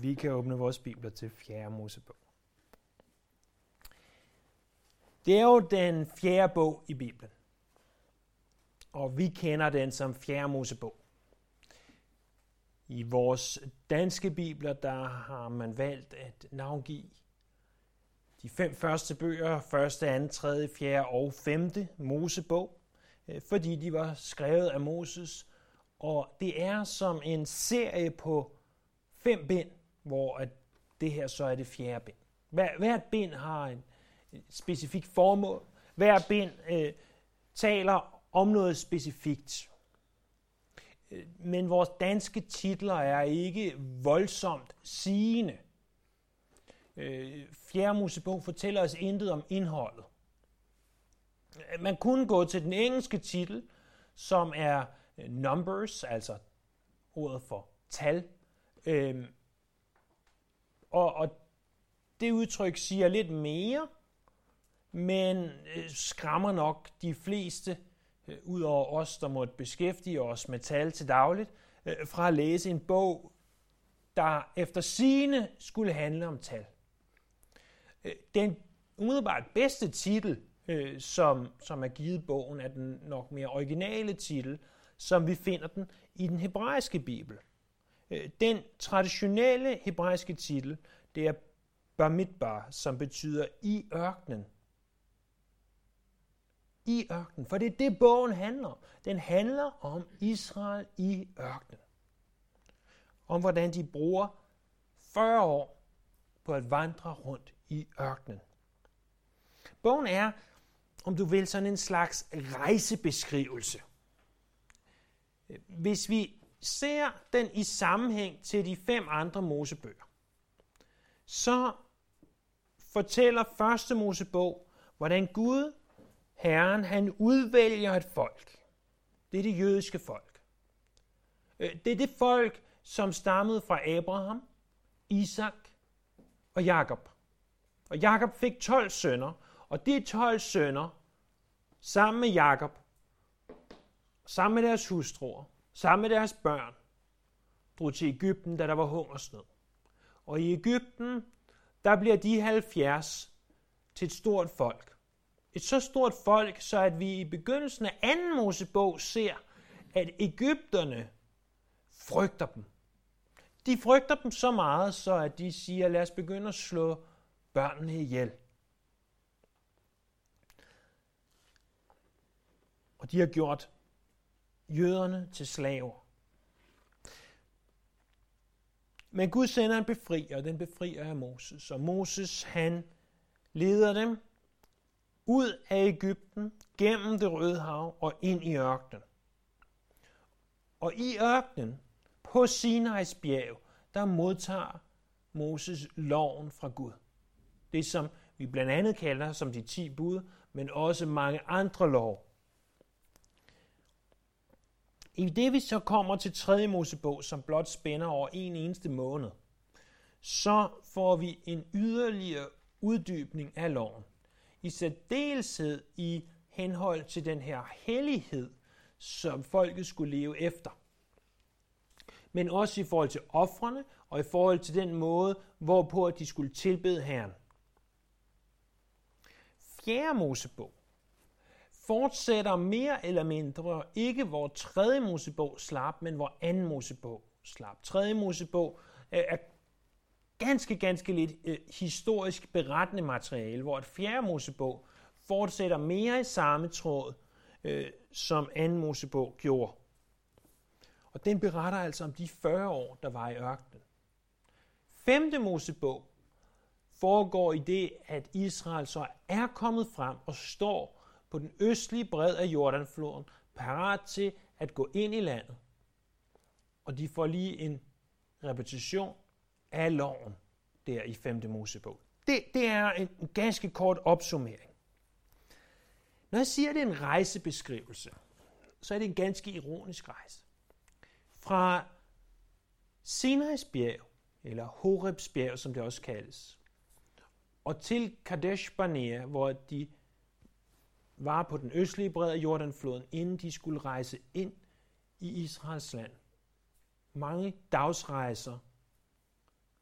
Vi kan åbne vores bibler til 4. Mosebog. Det er jo den fjerde bog i Bibelen. Og vi kender den som 4. Mosebog. I vores danske bibler, der har man valgt at navngive de fem første bøger, første, anden, tredje, fjerde og femte Mosebog, øh, fordi de var skrevet af Moses, og det er som en serie på fem bind, hvor at det her så er det fjerde bind. Hver, hvert bind har en specifik formål. Hver bind øh, taler om noget specifikt. Øh, men vores danske titler er ikke voldsomt sigende. Øh, Fjerde Mosebog fortæller os intet om indholdet. Øh, man kunne gå til den engelske titel, som er øh, Numbers, altså ordet for tal. Øhm, og, og det udtryk siger lidt mere, men øh, skræmmer nok de fleste, øh, ud over os, der måtte beskæftige os med tal til dagligt, øh, fra at læse en bog, der efter sine skulle handle om tal. Den umiddelbart bedste titel, som, som er givet bogen, er den nok mere originale titel, som vi finder den i den hebraiske bibel. Øh, den traditionelle hebraiske titel, det er Bamidbar, som betyder i ørkenen. I ørkenen, for det er det, bogen handler om. Den handler om Israel i ørkenen. Om hvordan de bruger 40 år på at vandre rundt i ørkenen. Bogen er, om du vil, sådan en slags rejsebeskrivelse. Hvis vi ser den i sammenhæng til de fem andre mosebøger, så fortæller første Mosebog, hvordan Gud, Herren, han udvælger et folk. Det er det jødiske folk. Øh, det er det folk, som stammede fra Abraham, Isak og Jakob. Og Jakob fik 12 sønner, og de 12 sønner, sammen med Jakob, sammen med deres hustruer, sammen med deres børn, drog til Ægypten, da der var hungersnød. Og i Ægypten, der bliver de 70 til et stort folk. Et så stort folk, så at vi i begyndelsen af anden Mosebog ser, at Ægypterne frygter dem. De frygter dem så meget, så at de siger, lad os begynde at slå børnene ihjel. Og de har gjort jøderne til slaver. Men Gud sender en befrier, og den befrier er Moses. Og Moses, han leder dem ud af Ægypten, gennem det røde hav og ind i ørkenen. Og i ørkenen, på Sinais bjerg, der modtager Moses loven fra Gud. Det som vi blandt andet kalder som de ti bud, men også mange andre lov. I det vi så kommer til 3. Mosebog, som blot spænder over en eneste måned, så får vi en yderligere uddybning af loven. I særdeleshed i henhold til den her hellighed, som folket skulle leve efter. Men også i forhold til offrene og i forhold til den måde, hvorpå de skulle tilbede Herren. 4. Mosebog fortsætter mere eller mindre ikke hvor 3. Mosebog slap, men hvor 2. Mosebog slap. 3. Mosebog øh, er ganske, ganske lidt øh, historisk berettende materiale, hvor et 4. Mosebog fortsætter mere i samme tråd, øh, som 2. Mosebog gjorde. Og den beretter altså om de 40 år, der var i ørkenen. 5. Mosebog foregår i det, at Israel så er kommet frem og står på den østlige bred af Jordanfloden, parat til at gå ind i landet. Og de får lige en repetition af loven der i 5. Mosebog. Det, det er en ganske kort opsummering. Når jeg siger, at det er en rejsebeskrivelse, så er det en ganske ironisk rejse. Fra Sinais bjerg, eller Horebs bjerg, som det også kaldes, og til Kadesh Barnea, hvor de var på den østlige bred af Jordanfloden, inden de skulle rejse ind i Israels land. Mange dagsrejser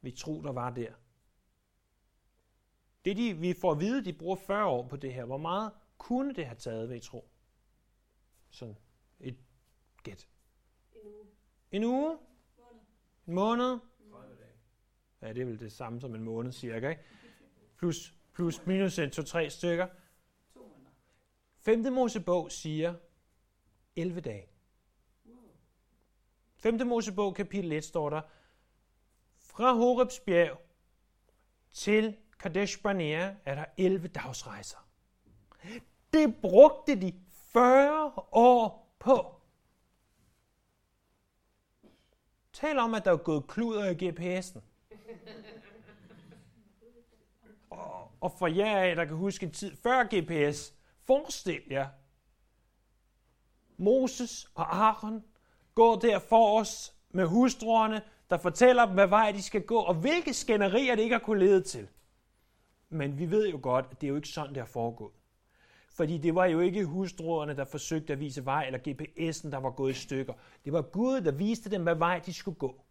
vi tro, der var der? Det de, vi får at vide, de bruger 40 år på det her. Hvor meget kunne det have taget, ved I tro? Sådan et gæt. En uge. En uge? En måned? Ja, det er vel det samme som en måned cirka, ikke? Plus, plus minus en, to, tre stykker. To måneder. Femte Mosebog siger 11 dage. Femte Mosebog, kapitel 1, står der, fra Horebs bjerg til Kadesh Barnea er der 11 dagsrejser. Det brugte de 40 år på. Tal om, at der er gået kluder i GPS'en. Og, og for jer af, der kan huske en tid før GPS, forestil jer, Moses og Aaron går der for os med hustruerne, der fortæller dem, hvad vej de skal gå, og hvilke skænderier det ikke har kunne lede til. Men vi ved jo godt, at det er jo ikke sådan, det har foregået. Fordi det var jo ikke hustruerne, der forsøgte at vise vej, eller GPS'en, der var gået i stykker. Det var Gud, der viste dem, hvad vej de skulle gå.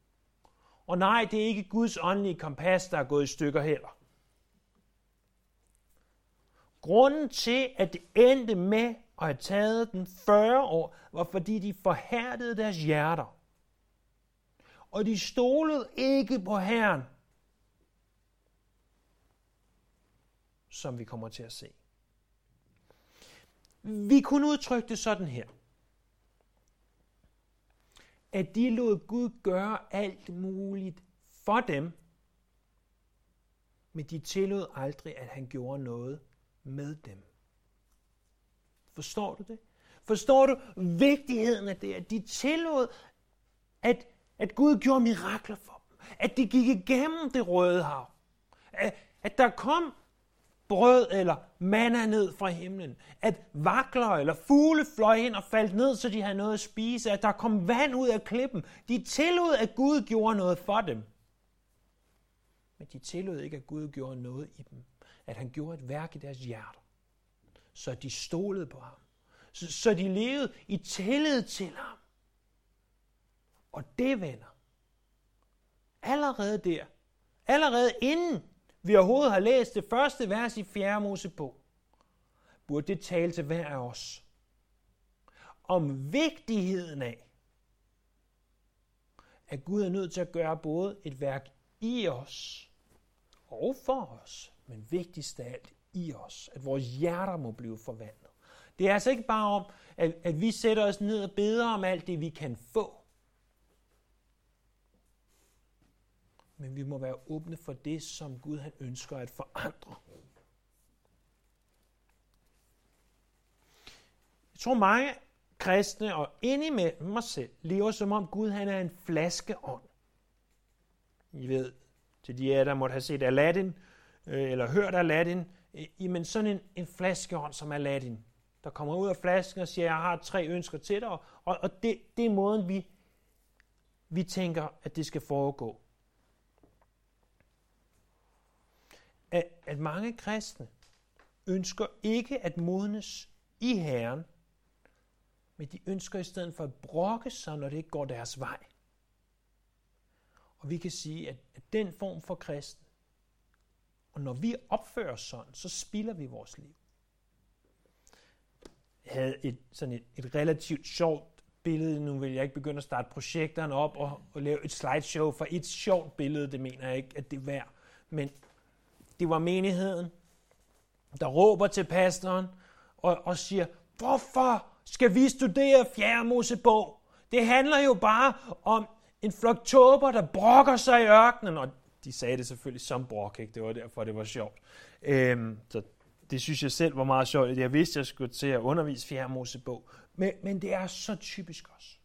Og nej, det er ikke Guds åndelige kompas, der er gået i stykker heller. Grunden til, at det endte med at have taget den 40 år, var fordi de forhærdede deres hjerter. Og de stolede ikke på Herren, som vi kommer til at se. Vi kunne udtrykke det sådan her. At de lod Gud gøre alt muligt for dem, men de tillod aldrig, at han gjorde noget med dem. Forstår du det? Forstår du vigtigheden af det, at de tillod, at, at Gud gjorde mirakler for dem? At de gik igennem det røde hav? At, at der kom brød eller manna ned fra himlen. At vakler eller fugle fløj ind og faldt ned, så de havde noget at spise. At der kom vand ud af klippen. De tillod, at Gud gjorde noget for dem. Men de tillod ikke, at Gud gjorde noget i dem. At han gjorde et værk i deres hjerter. Så de stolede på ham. Så, så de levede i tillid til ham. Og det, venner, allerede der, allerede inden vi overhovedet har læst det første vers i 4. Mosebog, burde det tale til hver af os om vigtigheden af, at Gud er nødt til at gøre både et værk i os og for os, men vigtigst af alt i os, at vores hjerter må blive forvandlet. Det er altså ikke bare om, at, at vi sætter os ned og beder om alt det, vi kan få. Men vi må være åbne for det, som Gud han ønsker at forandre. Jeg tror mange kristne, og indimellem mig selv, lever som om Gud han er en flaskeånd. I ved, til de af der måtte have set Aladdin, øh, eller hørt Aladdin, øh, men sådan en, en flaskeånd som Aladdin, der kommer ud af flasken og siger, jeg har tre ønsker til dig, og, og det, det er måden, vi, vi tænker, at det skal foregå. At, at mange kristne ønsker ikke at modnes i Herren, men de ønsker i stedet for at brokke sig, når det ikke går deres vej. Og vi kan sige, at, at den form for kristen, og når vi opfører os sådan, så spilder vi vores liv. Jeg havde et, sådan et, et relativt sjovt billede. Nu vil jeg ikke begynde at starte projekterne op og, og lave et slideshow for et sjovt billede. Det mener jeg ikke, at det er værd. Men det var menigheden, der råber til pastoren og, og siger, hvorfor skal vi studere 4. Mosebog? Det handler jo bare om en flok tåber, der brokker sig i ørkenen. Og de sagde det selvfølgelig som brok, ikke? det var derfor, det var sjovt. Øhm, så det synes jeg selv var meget sjovt. Jeg vidste, jeg skulle til at undervise fjerde Mosebog. Men, men det er så typisk os.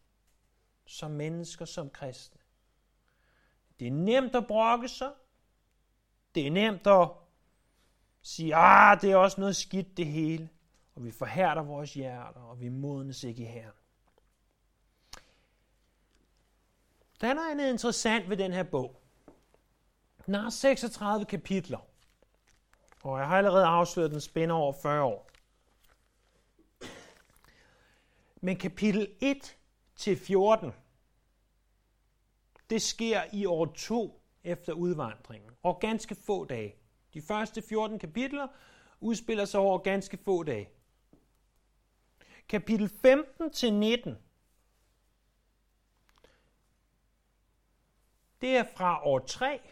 Som mennesker, som kristne. Det er nemt at brokke sig. Det er nemt at sige, ah, det er også noget skidt det hele. Og vi forhærder vores hjerter, og vi modnes ikke i Herren. Der er noget andet interessant ved den her bog. Den har 36 kapitler. Og jeg har allerede afsløret, den spænder over 40 år. Men kapitel 1 til 14, det sker i år 2 efter udvandringen, og ganske få dage. De første 14 kapitler udspiller sig over ganske få dage. Kapitel 15 til 19 Det er fra år 3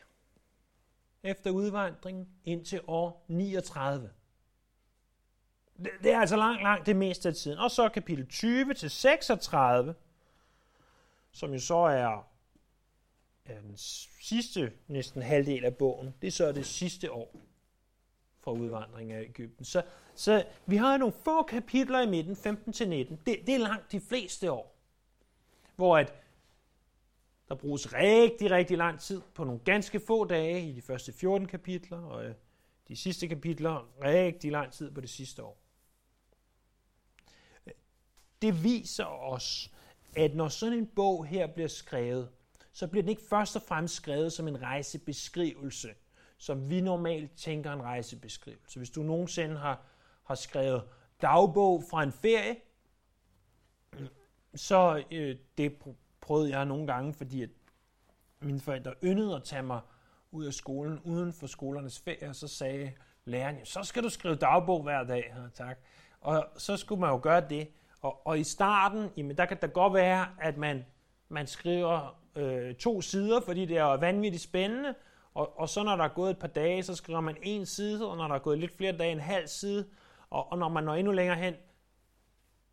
efter udvandringen indtil år 39. Det er altså langt, langt det meste af tiden. Og så kapitel 20 til 36, som jo så er, er den sidste næsten halvdel af bogen. Det er så det sidste år fra udvandringen af Ægypten. Så, så vi har nogle få kapitler i midten, 15 til 19. Det, det er langt de fleste år, hvor at der bruges rigtig, rigtig lang tid på nogle ganske få dage i de første 14 kapitler, og øh, de sidste kapitler rigtig lang tid på det sidste år. Det viser os, at når sådan en bog her bliver skrevet, så bliver den ikke først og fremmest skrevet som en rejsebeskrivelse, som vi normalt tænker en rejsebeskrivelse. Hvis du nogensinde har, har skrevet dagbog fra en ferie, så øh, det prøvede jeg nogle gange, fordi at mine forældre yndede at tage mig ud af skolen, uden for skolernes ferie, og så sagde læreren, så skal du skrive dagbog hver dag. Ja, tak. Og så skulle man jo gøre det. Og, og i starten, jamen, der kan det godt være, at man, man skriver øh, to sider, fordi det er vanvittigt spændende, og, og så når der er gået et par dage, så skriver man en side, og når der er gået lidt flere dage, en halv side, og, og når man når endnu længere hen,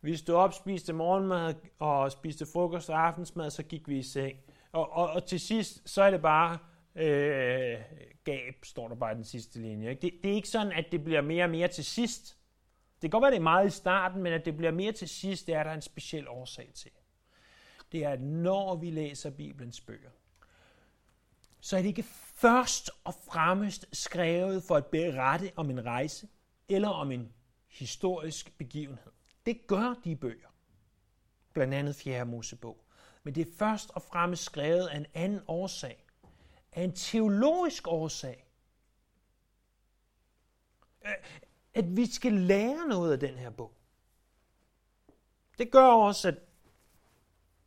vi stod op, spiste morgenmad og spiste frokost og aftensmad, så gik vi i seng. Og, og, og til sidst, så er det bare øh, gab, står der bare i den sidste linje. Ikke? Det, det er ikke sådan, at det bliver mere og mere til sidst. Det kan godt være, det er meget i starten, men at det bliver mere til sidst, det er der en speciel årsag til. Det er, at når vi læser Bibelens bøger, så er det ikke først og fremmest skrevet for at berette om en rejse eller om en historisk begivenhed. Det gør de bøger. Blandt andet 4. Mosebog. Men det er først og fremmest skrevet af en anden årsag. Af en teologisk årsag. At vi skal lære noget af den her bog. Det gør også, at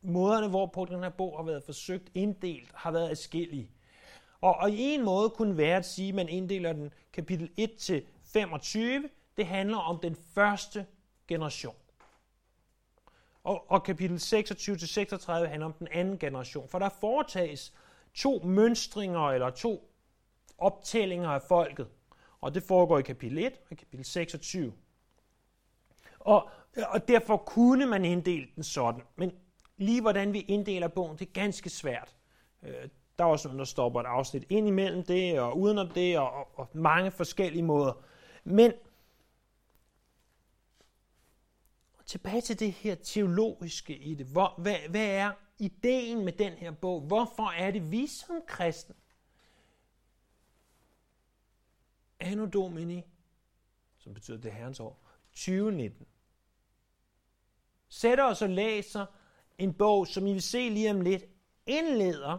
måderne, hvorpå den her bog har været forsøgt inddelt, har været forskellige. Og, og i en måde kunne være at sige, at man inddeler den kapitel 1 til 25. Det handler om den første generation. Og, og kapitel 26-36 handler om den anden generation. For der foretages to mønstringer eller to optællinger af folket. Og det foregår i kapitel 1 og kapitel 26. Og, og derfor kunne man inddele den sådan. Men lige hvordan vi inddeler bogen, det er ganske svært. Øh, der er også nogen, der stopper et afsnit ind imellem det, og udenom det, og, og mange forskellige måder. Men tilbage til det her teologiske i det. Hvor, hvad, hvad er ideen med den her bog? Hvorfor er det vi som kristne? Anno Domini, som betyder det herrens år, 2019, sætter os og læser en bog, som I vil se lige om lidt, indleder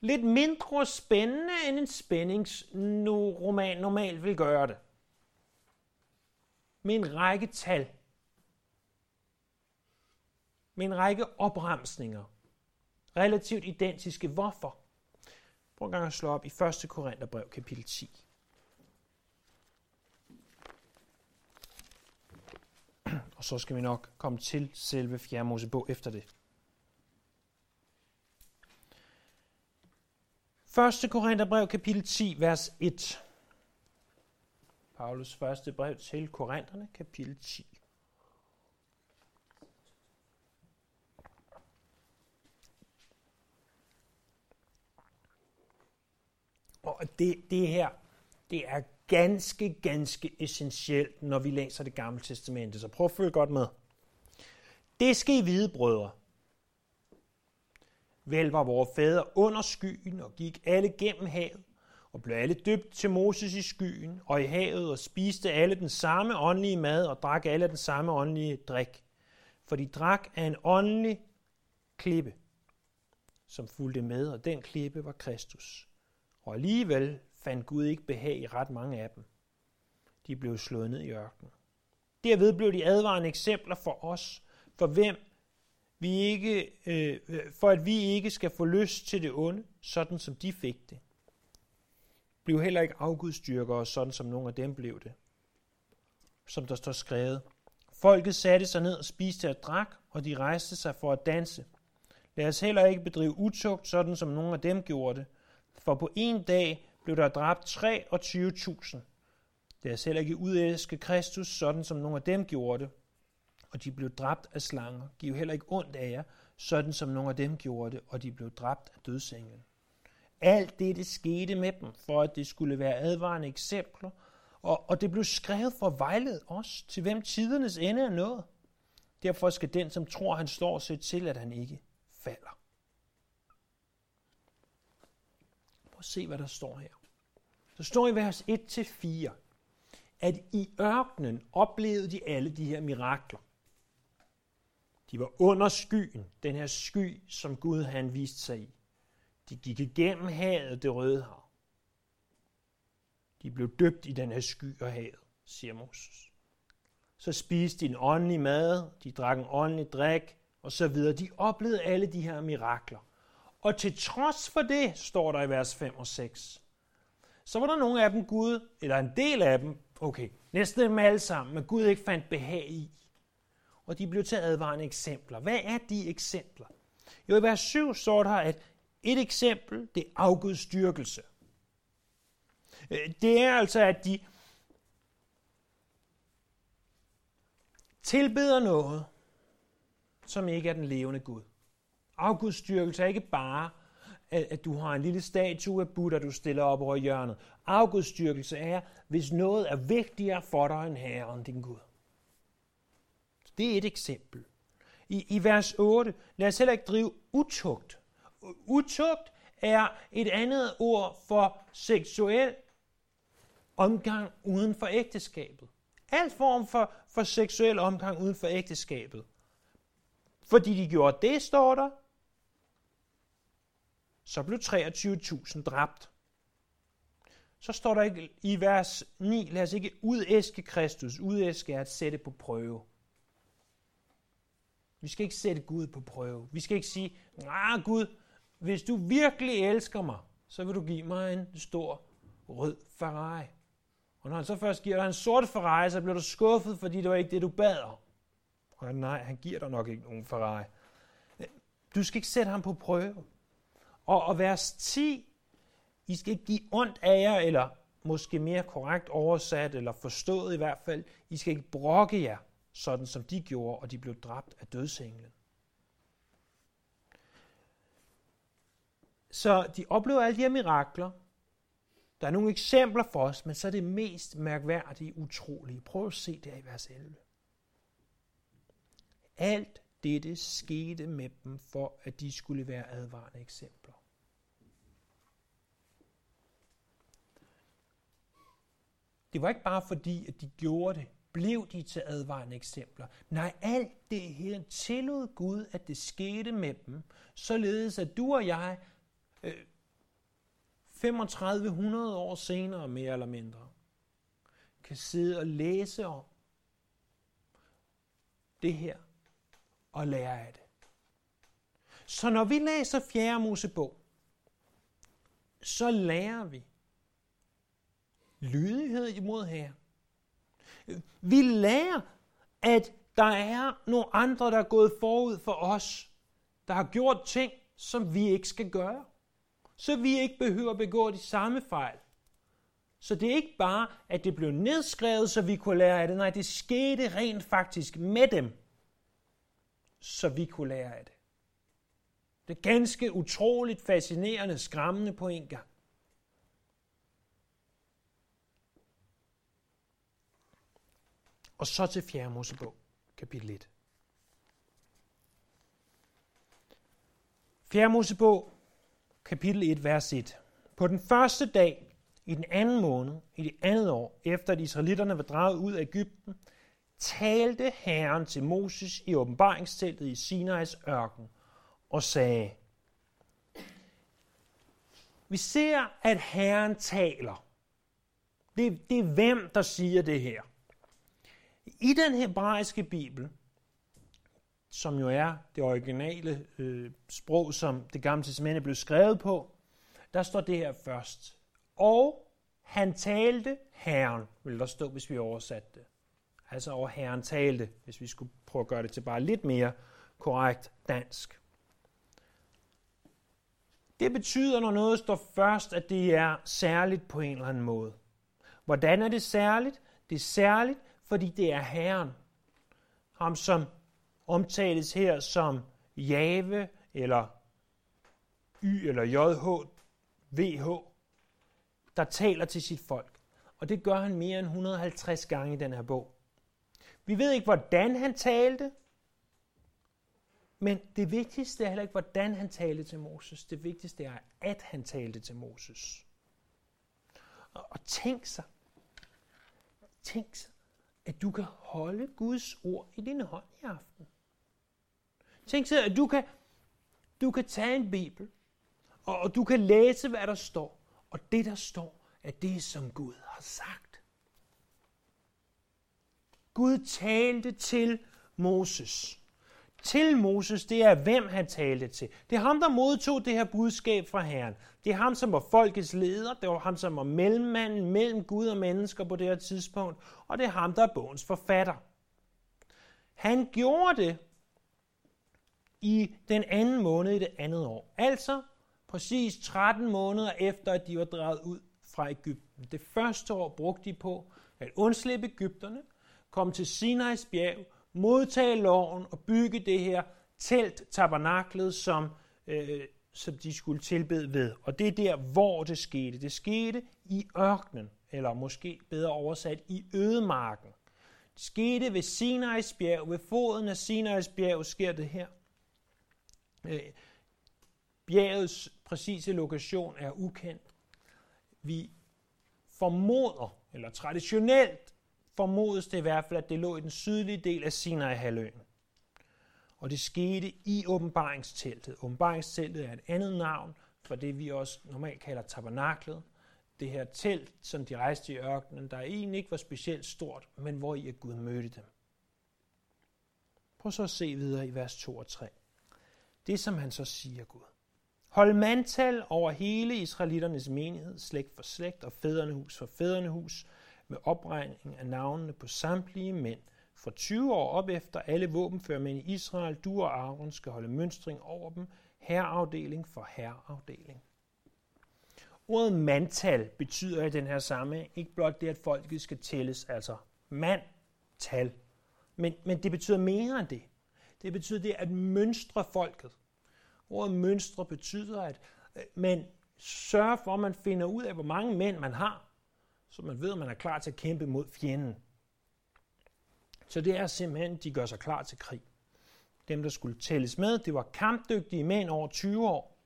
lidt mindre spændende end en spændingsroman normalt vil gøre det med en række tal, med en række opremsninger, relativt identiske. Hvorfor? Prøv en gang at slå op i 1. Korintherbrev, kapitel 10. Og så skal vi nok komme til selve 4. Mosebog efter det. 1. Korintherbrev, kapitel 10, vers 1. Paulus første brev til Korintherne, kapitel 10. Og det, det her, det er ganske, ganske essentielt, når vi læser det gamle testamente. Så prøv at følge godt med. Det skal I vide, brødre. Vel var vores fædre under skyen og gik alle gennem havet og blev alle døbt til Moses i skyen og i havet og spiste alle den samme åndelige mad og drak alle den samme åndelige drik. For de drak af en åndelig klippe, som fulgte med, og den klippe var Kristus. Og alligevel fandt Gud ikke behag i ret mange af dem. De blev slået ned i ørkenen. Derved blev de advarende eksempler for os, for hvem vi ikke, øh, øh for at vi ikke skal få lyst til det onde, sådan som de fik det. Bliv heller ikke afgudstyrkere, sådan som nogle af dem blev det. Som der står skrevet. Folket satte sig ned og spiste og drak, og de rejste sig for at danse. Lad os heller ikke bedrive utugt, sådan som nogle af dem gjorde det. For på en dag blev der dræbt 23.000. Lad os heller ikke udæske Kristus, sådan som nogle af dem gjorde det. Og de blev dræbt af slanger. Giv heller ikke ondt af jer, sådan som nogle af dem gjorde det, og de blev dræbt af dødsenglen. Alt det, det skete med dem, for at det skulle være advarende eksempler, og, og det blev skrevet for at vejlede os, til hvem tidernes ende er nået. Derfor skal den, som tror, han står, se til, at han ikke falder. Prøv at se, hvad der står her. Der står i vers 1-4, at i ørkenen oplevede de alle de her mirakler. De var under skyen, den her sky, som Gud han viste sig i. De gik igennem havet, det røde hav. De blev døbt i den her sky og havet, siger Moses. Så spiste de en åndelig mad, de drak en åndelig drik, og så videre. De oplevede alle de her mirakler. Og til trods for det, står der i vers 5 og 6, så var der nogle af dem Gud, eller en del af dem, okay, næsten dem alle sammen, men Gud ikke fandt behag i. Og de blev til advarende eksempler. Hvad er de eksempler? Jo, i vers 7 står der, at et eksempel, det er afgudstyrkelse. Øh, det er altså, at de tilbeder noget, som ikke er den levende Gud. Afgudstyrkelse er ikke bare, at du har en lille statue af Buddha, du stiller op over hjørnet. Afgudstyrkelse er, hvis noget er vigtigere for dig end Herren, din Gud. Det er et eksempel. I, I vers 8, lad os heller ikke drive utugt. Utugt er et andet ord for seksuel omgang uden for ægteskabet. Al form for, for seksuel omgang uden for ægteskabet. Fordi de gjorde det, står der, så blev 23.000 dræbt. Så står der ikke i vers 9, lad os ikke udæske Kristus. Udæske er at sætte på prøve. Vi skal ikke sætte Gud på prøve. Vi skal ikke sige, nej Gud, hvis du virkelig elsker mig, så vil du give mig en stor rød Ferrari. Og når han så først giver dig en sort Ferrari, så bliver du skuffet, fordi det var ikke det, du bad om. Og nej, han giver dig nok ikke nogen Ferrari. Du skal ikke sætte ham på prøve. Og, og vers 10, I skal ikke give ondt af jer, eller måske mere korrekt oversat, eller forstået i hvert fald, I skal ikke brokke jer, sådan som de gjorde, og de blev dræbt af dødsenglen. Så de oplever alle de her mirakler. Der er nogle eksempler for os, men så er det mest mærkværdige, utrolige. Prøv at se det i vers 11. Alt dette skete med dem, for at de skulle være advarende eksempler. Det var ikke bare fordi, at de gjorde det, blev de til advarende eksempler. Nej, alt det her tillod Gud, at det skete med dem, således at du og jeg, øh, 3500 år senere mere eller mindre, kan sidde og læse om det her og lære af det. Så når vi læser 4. Mosebog, så lærer vi lydighed imod her. Vi lærer, at der er nogle andre, der er gået forud for os, der har gjort ting, som vi ikke skal gøre. Så vi ikke behøver at begå de samme fejl. Så det er ikke bare, at det blev nedskrevet, så vi kunne lære af det. Nej, det skete rent faktisk med dem, så vi kunne lære af det. Det er ganske utroligt fascinerende, skræmmende på en gang. Og så til 4. Mosebog, kapitel 1. 4. Mosebog, kapitel 1, vers 1. På den første dag i den anden måned, i det andet år, efter at israelitterne var draget ud af Ægypten, talte Herren til Moses i åbenbaringsteltet i Sinais ørken og sagde, vi ser, at Herren taler. Det, det er hvem, der siger det her. I den hebraiske bibel, som jo er det originale øh, sprog, som det gamle testamente blev skrevet på, der står det her først. Og han talte Herren, vil der stå, hvis vi oversatte det. Altså over Herren talte, hvis vi skulle prøve at gøre det til bare lidt mere korrekt dansk. Det betyder, når noget står først, at det er særligt på en eller anden måde. Hvordan er det særligt? Det er særligt, fordi det er Herren. Ham, som omtales her som Jave, eller Y, eller JH, VH, der taler til sit folk. Og det gør han mere end 150 gange i den her bog. Vi ved ikke, hvordan han talte, men det vigtigste er heller ikke, hvordan han talte til Moses. Det vigtigste er, at han talte til Moses. Og, og tænk sig, tænk sig, at du kan holde Guds ord i din hånd i aften. Tænk så, at du kan, du kan tage en bibel, og, og du kan læse, hvad der står. Og det, der står, er det, som Gud har sagt. Gud talte til Moses. Til Moses, det er hvem han talte til. Det er ham, der modtog det her budskab fra Herren. Det er ham, som var folkets leder. Det var ham, som var mellemmanden mellem Gud og mennesker på det her tidspunkt. Og det er ham, der er bogens forfatter. Han gjorde det i den anden måned i det andet år. Altså præcis 13 måneder efter, at de var drejet ud fra Ægypten. Det første år brugte de på at undslippe Ægypterne, komme til Sinais bjerg, modtage loven og bygge det her telt, tabernaklet, som, øh, som de skulle tilbede ved. Og det er der, hvor det skete. Det skete i ørkenen, eller måske bedre oversat i ødemarken. Det skete ved Sinais bjerg, ved foden af Sinais bjerg sker det her. Øh, bjergets præcise lokation er ukendt. Vi formoder, eller traditionelt formodes det i hvert fald, at det lå i den sydlige del af Sinai-halvøen. Og det skete i åbenbaringsteltet. Åbenbaringsteltet er et andet navn for det, vi også normalt kalder tabernaklet. Det her telt, som de rejste i ørkenen, der egentlig ikke var specielt stort, men hvor i at Gud mødte dem. Prøv så at se videre i vers 2 og 3. Det, som han så siger Gud. Hold mandtal over hele Israelitternes menighed, slægt for slægt og fædrenehus for fædrenehus, med opregning af navnene på samtlige mænd. For 20 år op efter alle våbenførmænd i Israel, du og Aaron skal holde mønstring over dem, herreafdeling for herreafdeling. Ordet mandtal betyder i den her sammenhæng ikke blot det, at folket skal tælles, altså mandtal, men, men det betyder mere end det. Det betyder det at mønstre folket. Ordet mønstre betyder, at man sørger for, at man finder ud af, hvor mange mænd man har, så man ved, at man er klar til at kæmpe mod fjenden. Så det er simpelthen, de gør sig klar til krig. Dem, der skulle tælles med, det var kampdygtige mænd over 20 år.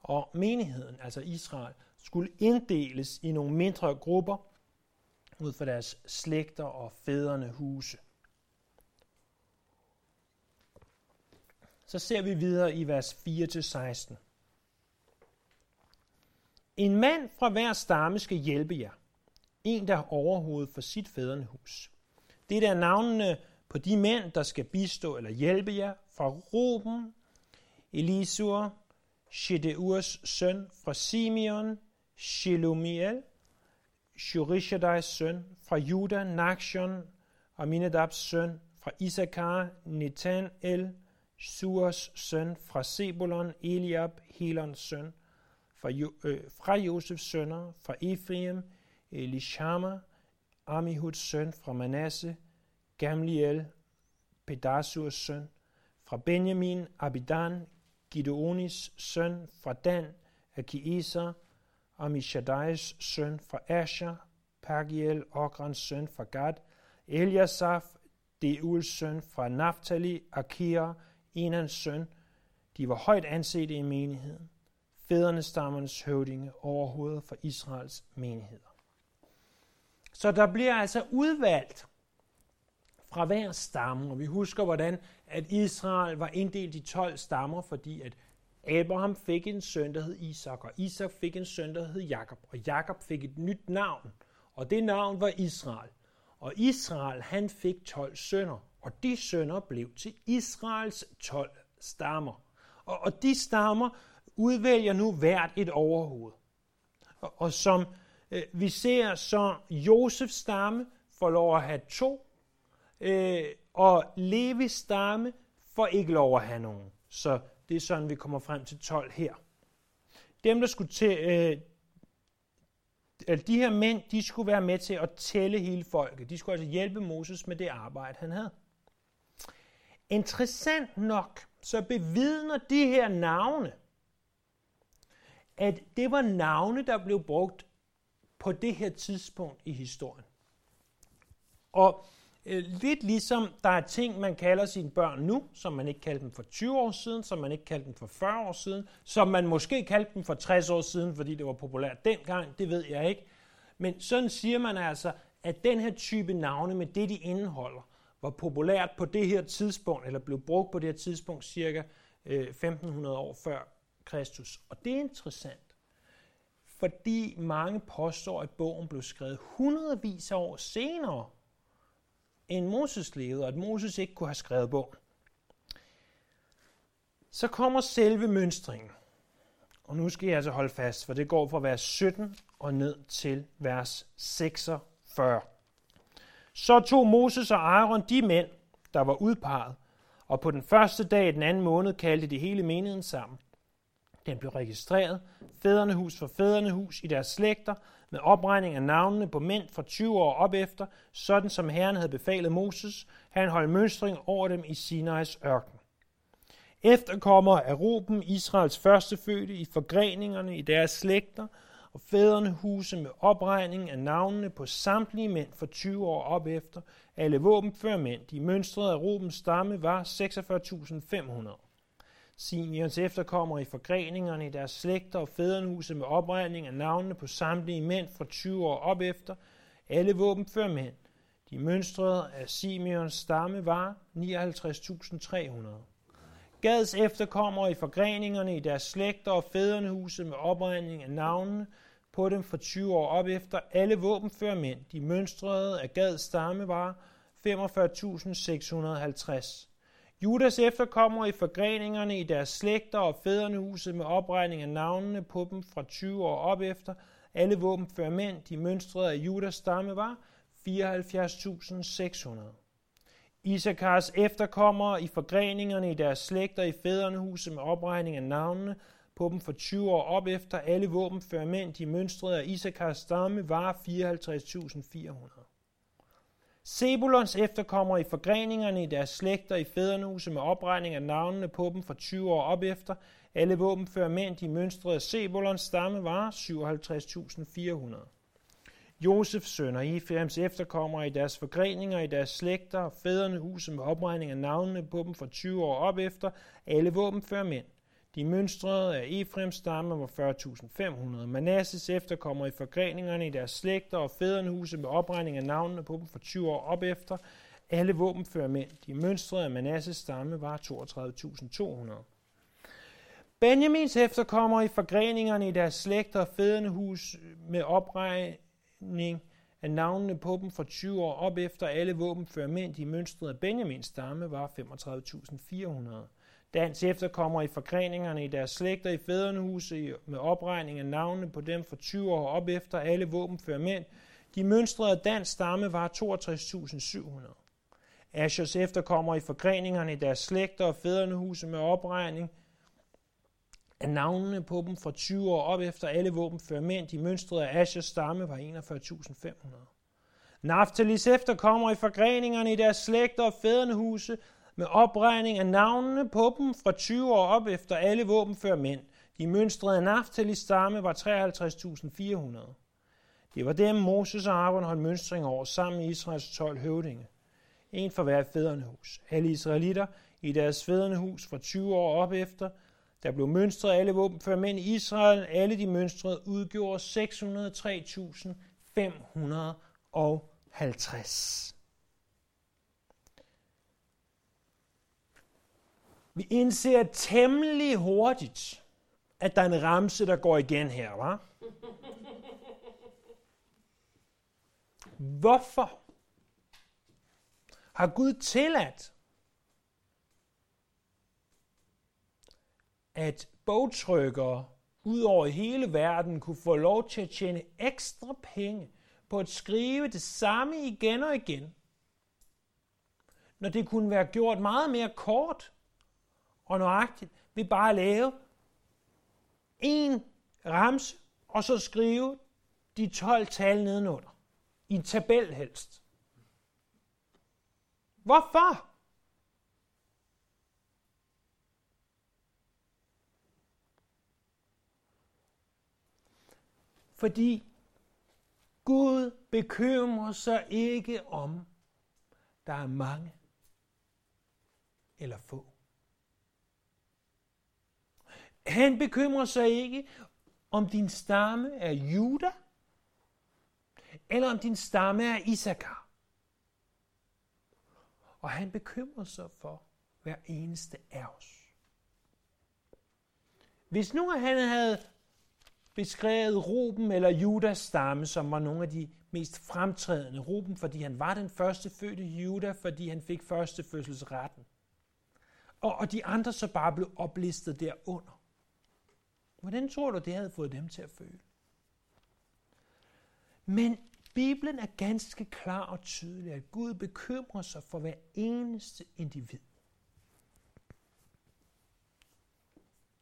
Og menigheden, altså Israel, skulle inddeles i nogle mindre grupper ud fra deres slægter og fædrene huse. Så ser vi videre i vers 4-16. En mand fra hver stamme skal hjælpe jer. En, der er overhovedet for sit fædrenehus. Det er navnene på de mænd, der skal bistå eller hjælpe jer fra Ruben, Elisur, Shedeurs søn fra Simeon, Shelumiel, Shurishadais søn fra Juda, Nakshon, Aminadabs søn fra Isakar, Netan El, Suas søn fra Sebulon, Eliab, Helons søn fra, jo, øh, fra Josefs sønner, fra Ephraim, Elishama, Amihuds søn fra Manasse, Gamliel, Pedasurs søn fra Benjamin, Abidan, Gideonis søn fra Dan, Akieser, Amishadais søn fra Asher, Pagiel, Okrans søn fra Gad, Eliasaf, Deuls søn fra Naphtali, Akira, Enans søn. De var højt anset i menigheden. Fædrene stammernes høvdinge overhovedet for Israels menigheder. Så der bliver altså udvalgt fra hver stamme, og vi husker, hvordan at Israel var inddelt i 12 stammer, fordi at Abraham fik en søn, der hed Isak, og Isak fik en søn, der hed Jakob, og Jakob fik et nyt navn, og det navn var Israel. Og Israel, han fik 12 sønner, og de sønner blev til Israels 12 stammer. Og, og de stammer udvælger nu hvert et overhoved. Og, og som øh, vi ser, så Josefs stamme får lov at have to, øh, og Levis stamme får ikke lov at have nogen. Så det er sådan, vi kommer frem til 12 her. Dem, der skulle til, øh, altså de her mænd, de skulle være med til at tælle hele folket. De skulle altså hjælpe Moses med det arbejde, han havde. Interessant nok, så bevidner de her navne, at det var navne, der blev brugt på det her tidspunkt i historien. Og øh, lidt ligesom der er ting, man kalder sine børn nu, som man ikke kaldte dem for 20 år siden, som man ikke kaldte dem for 40 år siden, som man måske kaldte dem for 60 år siden, fordi det var populært dengang, det ved jeg ikke. Men sådan siger man altså, at den her type navne med det, de indeholder, var populært på det her tidspunkt, eller blev brugt på det her tidspunkt cirka øh, 1500 år før Kristus. Og det er interessant, fordi mange påstår, at bogen blev skrevet hundredvis af år senere, end Moses levede, og at Moses ikke kunne have skrevet bogen. Så kommer selve mønstringen. Og nu skal jeg altså holde fast, for det går fra vers 17 og ned til vers 46. Så tog Moses og Aaron de mænd, der var udpeget, og på den første dag i den anden måned kaldte de hele menigheden sammen. Den blev registreret, fædrene for fædrene i deres slægter, med opregning af navnene på mænd fra 20 år op efter, sådan som Herren havde befalet Moses, han holdt mønstring over dem i Sinais ørken. Efterkommer af Ruben, Israels førstefødte, i forgreningerne i deres slægter, og fædrene huse med opregning af navnene på samtlige mænd fra 20 år op efter, alle våbenfør mænd, de mønstrede af Rubens stamme, var 46.500. Simeons efterkommere i forgreningerne i deres slægter og fædrenhuse med opregning af navnene på samtlige mænd fra 20 år op efter, alle våbenfør mænd. De mønstrede af Simeons stamme var 59.300. Gads efterkommere i forgreningerne i deres slægter og fædrenhuse med opregning af navnene på dem fra 20 år op efter, alle våbenfører mænd. De mønstrede af Gads stamme var 45.650. Judas efterkommere i forgreningerne i deres slægter og fædrenehuset med opregning af navnene på dem fra 20 år op efter. Alle våbenfører mænd, de mønstrede af Judas stamme, var 74.600. Isakars efterkommere i forgreningerne i deres slægter i fædrenehuset med opregning af navnene på dem for 20 år op efter. Alle våbenfører mænd, de mønstrede af Isakars stamme, var 54.400. Sebulons efterkommere i forgreningerne i deres slægter i fædrenehuset med opregning af navnene på dem for 20 år op efter. Alle våbenfører mænd, de mønstrede Sebulons stamme, var 57.400. Josefs sønner, Efraims efterkommere i deres forgreninger i deres slægter og fædrene med opregning af navnene på dem fra 20 år op efter, alle våbenfører mænd. De mønstrede af Efraims stamme var 40.500. Manasses efterkommer i forgreningerne i deres slægter og fædrenhuse med opregning af navnene på dem for 20 år op efter. Alle våbenfører mænd. De mønstrede af Manasses stamme var 32.200. Benjamins efterkommer i forgreningerne i deres slægter og fædrenhus med opregning af navnene på dem for 20 år op efter alle våbenfører mænd, i mønstrede af Benjamins stamme, var 35.400. Dans efterkommer i forgreningerne i deres slægter i fædrenehuse med opregning af navnene på dem for 20 år op efter alle våbenfører mænd. De mønstrede dans stamme var 62.700. Ashers efterkommer i forgreningerne i deres slægter og fædrenehuse med opregning at navnene på dem fra 20 år op efter alle våbenfører mænd. De mønstrede af Ashers stamme var 41.500. Naftalis efterkommer i forgreningerne i deres slægter og fædrenehuse med opregning af navnene på dem fra 20 år op efter alle våbenfør mænd. De mønstrede Naftalis stamme var 53.400. Det var dem, Moses og Aaron holdt mønstring over sammen med Israels 12 høvdinge. En for hver fædrenehus. Alle israelitter i deres fædrenehus fra 20 år op efter, der blev mønstret alle våbenfør mænd i Israel. Alle de mønstrede udgjorde 603.550. Vi indser temmelig hurtigt, at der er en ramse, der går igen her, var? Hvorfor har Gud tilladt, at bogtrykkere ud over hele verden kunne få lov til at tjene ekstra penge på at skrive det samme igen og igen, når det kunne være gjort meget mere kort og nøjagtigt ved bare at lave en ramse og så skrive de 12 tal nedenunder. I en tabel helst. Hvorfor? Fordi Gud bekymrer sig ikke om, der er mange eller få. Han bekymrer sig ikke, om din stamme er Juda, eller om din stamme er Isakar. Og han bekymrer sig for hver eneste af os. Hvis nu han havde beskrevet Ruben eller Judas stamme, som var nogle af de mest fremtrædende. Ruben, fordi han var den første fødte Juda, fordi han fik førstefødselsretten. Og, og de andre så bare blev oplistet derunder. Hvordan tror du, det havde fået dem til at føle? Men Bibelen er ganske klar og tydelig, at Gud bekymrer sig for hver eneste individ.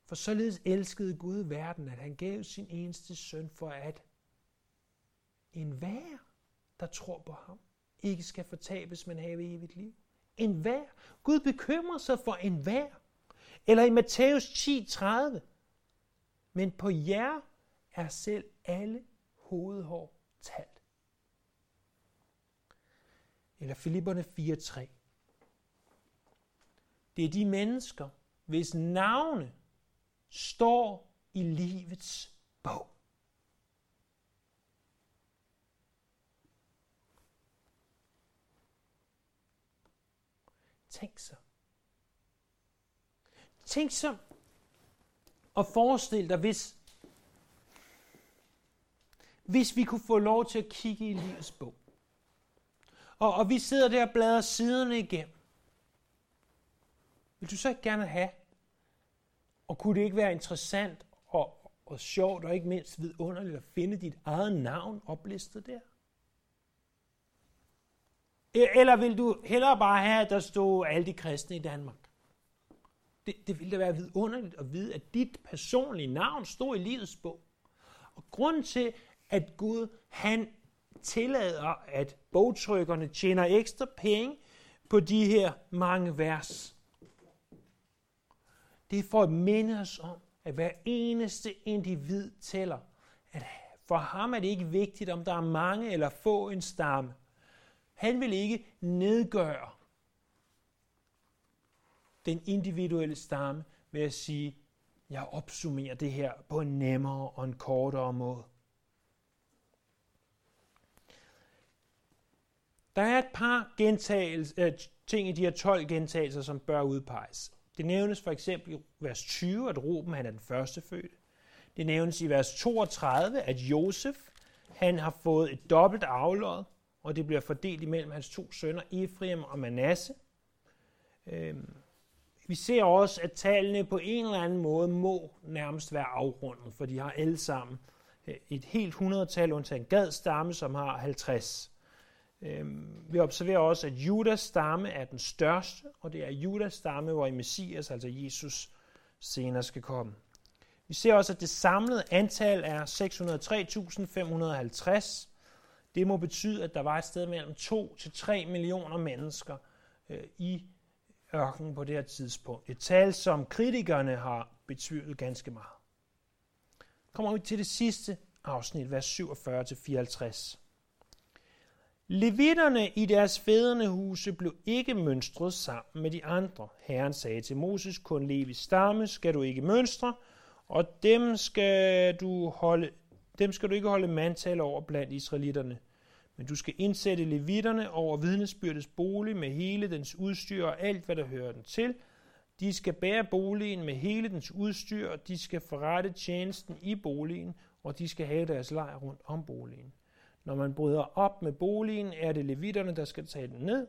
For således elskede Gud verden, at han gav sin eneste søn for at en hver, der tror på ham, ikke skal fortabes, men have evigt liv. En hver. Gud bekymrer sig for en hver. Eller i Matthæus 10:30. Men på jer er selv alle hovedhår talt. Eller Filipperne 4:3. Det er de mennesker, hvis navne står i livets bog. Tænk så. Tænk så og forestil dig, hvis, hvis vi kunne få lov til at kigge i livets bog. Og, og vi sidder der og bladrer siderne igennem. Vil du så ikke gerne have, og kunne det ikke være interessant og, og sjovt og ikke mindst vidunderligt at finde dit eget navn oplistet der? E, eller vil du hellere bare have, at der stod alle de kristne i Danmark? Det, det ville da være vidunderligt at vide, at dit personlige navn stod i livets bog. Og grunden til, at Gud han tillader, at bogtrykkerne tjener ekstra penge på de her mange vers, det er for at minde os om, at hver eneste individ tæller. At for ham er det ikke vigtigt, om der er mange eller få en stamme. Han vil ikke nedgøre den individuelle stamme ved at sige, jeg opsummerer det her på en nemmere og en kortere måde. Der er et par gentagelser, øh, ting i de her 12 gentagelser, som bør udpeges. Det nævnes for eksempel i vers 20, at Ruben han er den første fødte. Det nævnes i vers 32, at Josef han har fået et dobbelt aflod, og det bliver fordelt imellem hans to sønner, Efraim og Manasse. Øhm, vi ser også, at tallene på en eller anden måde må nærmest være afrundet, for de har alle sammen øh, et helt hundredtal, undtagen Gad stamme, som har 50. Øhm, vi observerer også, at Judas stamme er den største, og det er Judas stamme, hvor i Messias, altså Jesus, senere skal komme. Vi ser også, at det samlede antal er 603.550. Det må betyde, at der var et sted mellem 2 til 3 millioner mennesker øh, i ørkenen på det her tidspunkt. Et tal, som kritikerne har betvivlet ganske meget. Kommer vi til det sidste afsnit, vers 47-54. Levitterne i deres fædrene huse blev ikke mønstret sammen med de andre. Herren sagde til Moses, kun Levis stamme skal du ikke mønstre, og dem skal du, holde, dem skal du ikke holde mandtal over blandt israelitterne. Men du skal indsætte levitterne over vidnesbyrdets bolig med hele dens udstyr og alt, hvad der hører den til. De skal bære boligen med hele dens udstyr, og de skal forrette tjenesten i boligen, og de skal have deres lejr rundt om boligen. Når man bryder op med boligen, er det levitterne, der skal tage den ned.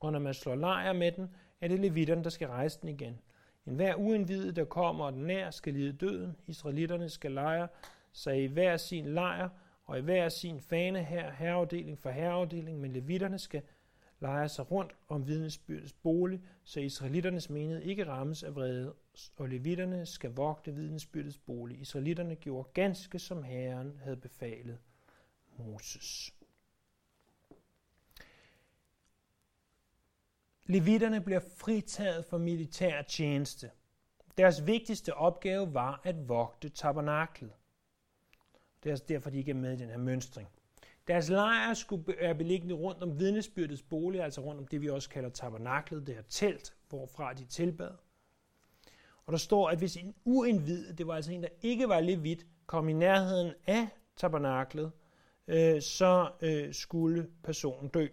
og når man slår lejr med den, er det levitterne, der skal rejse den igen. En hver uindvidet, der kommer den nær, skal lide døden. Israelitterne skal lejre sig i hver sin lejr, og i hver sin fane her, herreafdeling for herreafdeling, men levitterne skal lejre sig rundt om vidnesbyrdets bolig, så israelitternes menighed ikke rammes af vrede, og levitterne skal vogte vidnesbyrdets bolig. Israelitterne gjorde ganske som Herren havde befalet Moses. Levitterne bliver fritaget for militær tjeneste. Deres vigtigste opgave var at vogte tabernaklet. Det er altså derfor, de ikke er med i den her mønstring. Deres lejr skulle være beliggende rundt om vidnesbyrdets bolig, altså rundt om det, vi også kalder tabernaklet, det her telt, hvorfra de tilbad. Og der står, at hvis en uindvidet, det var altså en, der ikke var levit, kom i nærheden af tabernaklet, øh, så øh, skulle personen dø.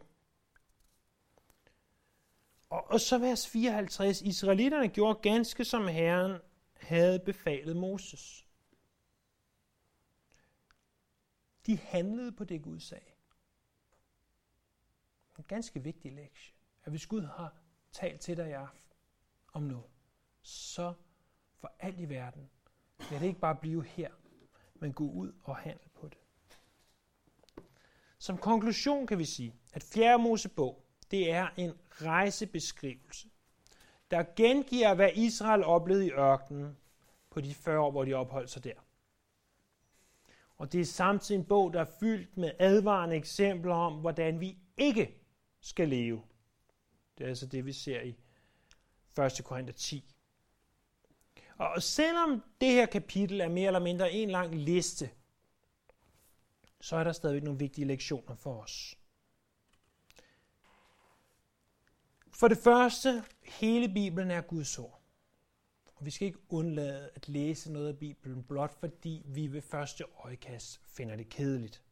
Og, og så vers 54. Israelitterne gjorde ganske som Herren havde befalet Moses. De handlede på det, Gud sagde. En ganske vigtig lektie. At hvis Gud har talt til dig i aften om noget, så for alt i verden, lad det ikke bare blive her, men gå ud og handle. Som konklusion kan vi sige, at 4. Mosebog, det er en rejsebeskrivelse, der gengiver, hvad Israel oplevede i ørkenen på de 40 år, hvor de opholdt sig der. Og det er samtidig en bog, der er fyldt med advarende eksempler om, hvordan vi ikke skal leve. Det er altså det, vi ser i 1. Korinther 10. Og selvom det her kapitel er mere eller mindre en lang liste, så er der stadig nogle vigtige lektioner for os. For det første, hele Bibelen er Guds ord. Og vi skal ikke undlade at læse noget af Bibelen, blot fordi vi ved første øjekast finder det kedeligt.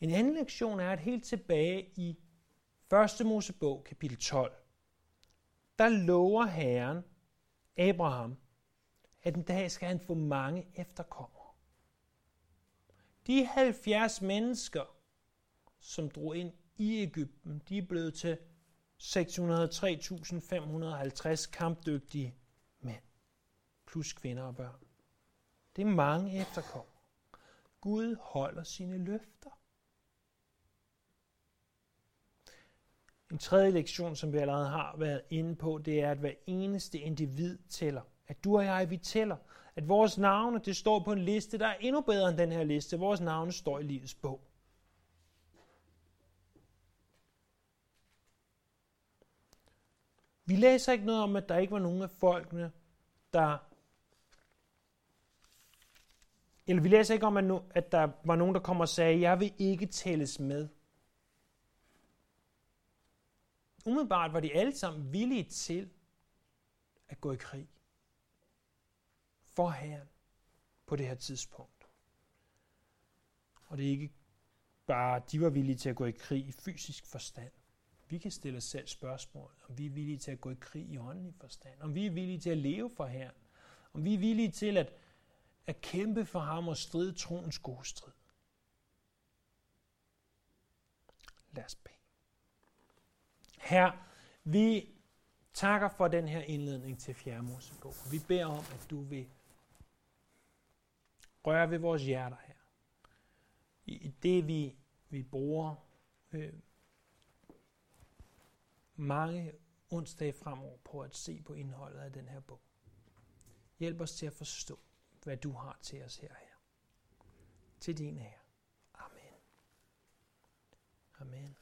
En anden lektion er, at helt tilbage i 1. Mosebog, kapitel 12, der lover Herren Abraham, at en dag skal han få mange efterkommere. De 70 mennesker, som drog ind i Ægypten, de er blevet til 603.550 kampdygtige mænd, plus kvinder og børn. Det er mange efterkommere. Gud holder sine løfter. En tredje lektion, som vi allerede har været inde på, det er, at hver eneste individ tæller. At du og jeg, vi tæller. At vores navne, det står på en liste, der er endnu bedre end den her liste. Vores navne står i livets bog. Vi læser ikke noget om, at der ikke var nogen af folkene, der... Eller vi læser ikke om, at der var nogen, der kom og sagde, jeg vil ikke tælles med. Umiddelbart var de alle sammen villige til at gå i krig for Herren på det her tidspunkt. Og det er ikke bare, de var villige til at gå i krig i fysisk forstand. Vi kan stille os selv spørgsmål, om vi er villige til at gå i krig i åndelig forstand, om vi er villige til at leve for Herren, om vi er villige til at, at kæmpe for ham og stride troens gode strid. Lad os bede. Her, vi takker for den her indledning til 4. Mosebog. Vi beder om, at du vil rører ved vores hjerter her. I det vi, vi bruger øh, mange onsdage fremover på at se på indholdet af den her bog. Hjælp os til at forstå, hvad du har til os her her. Til din her. Amen. Amen.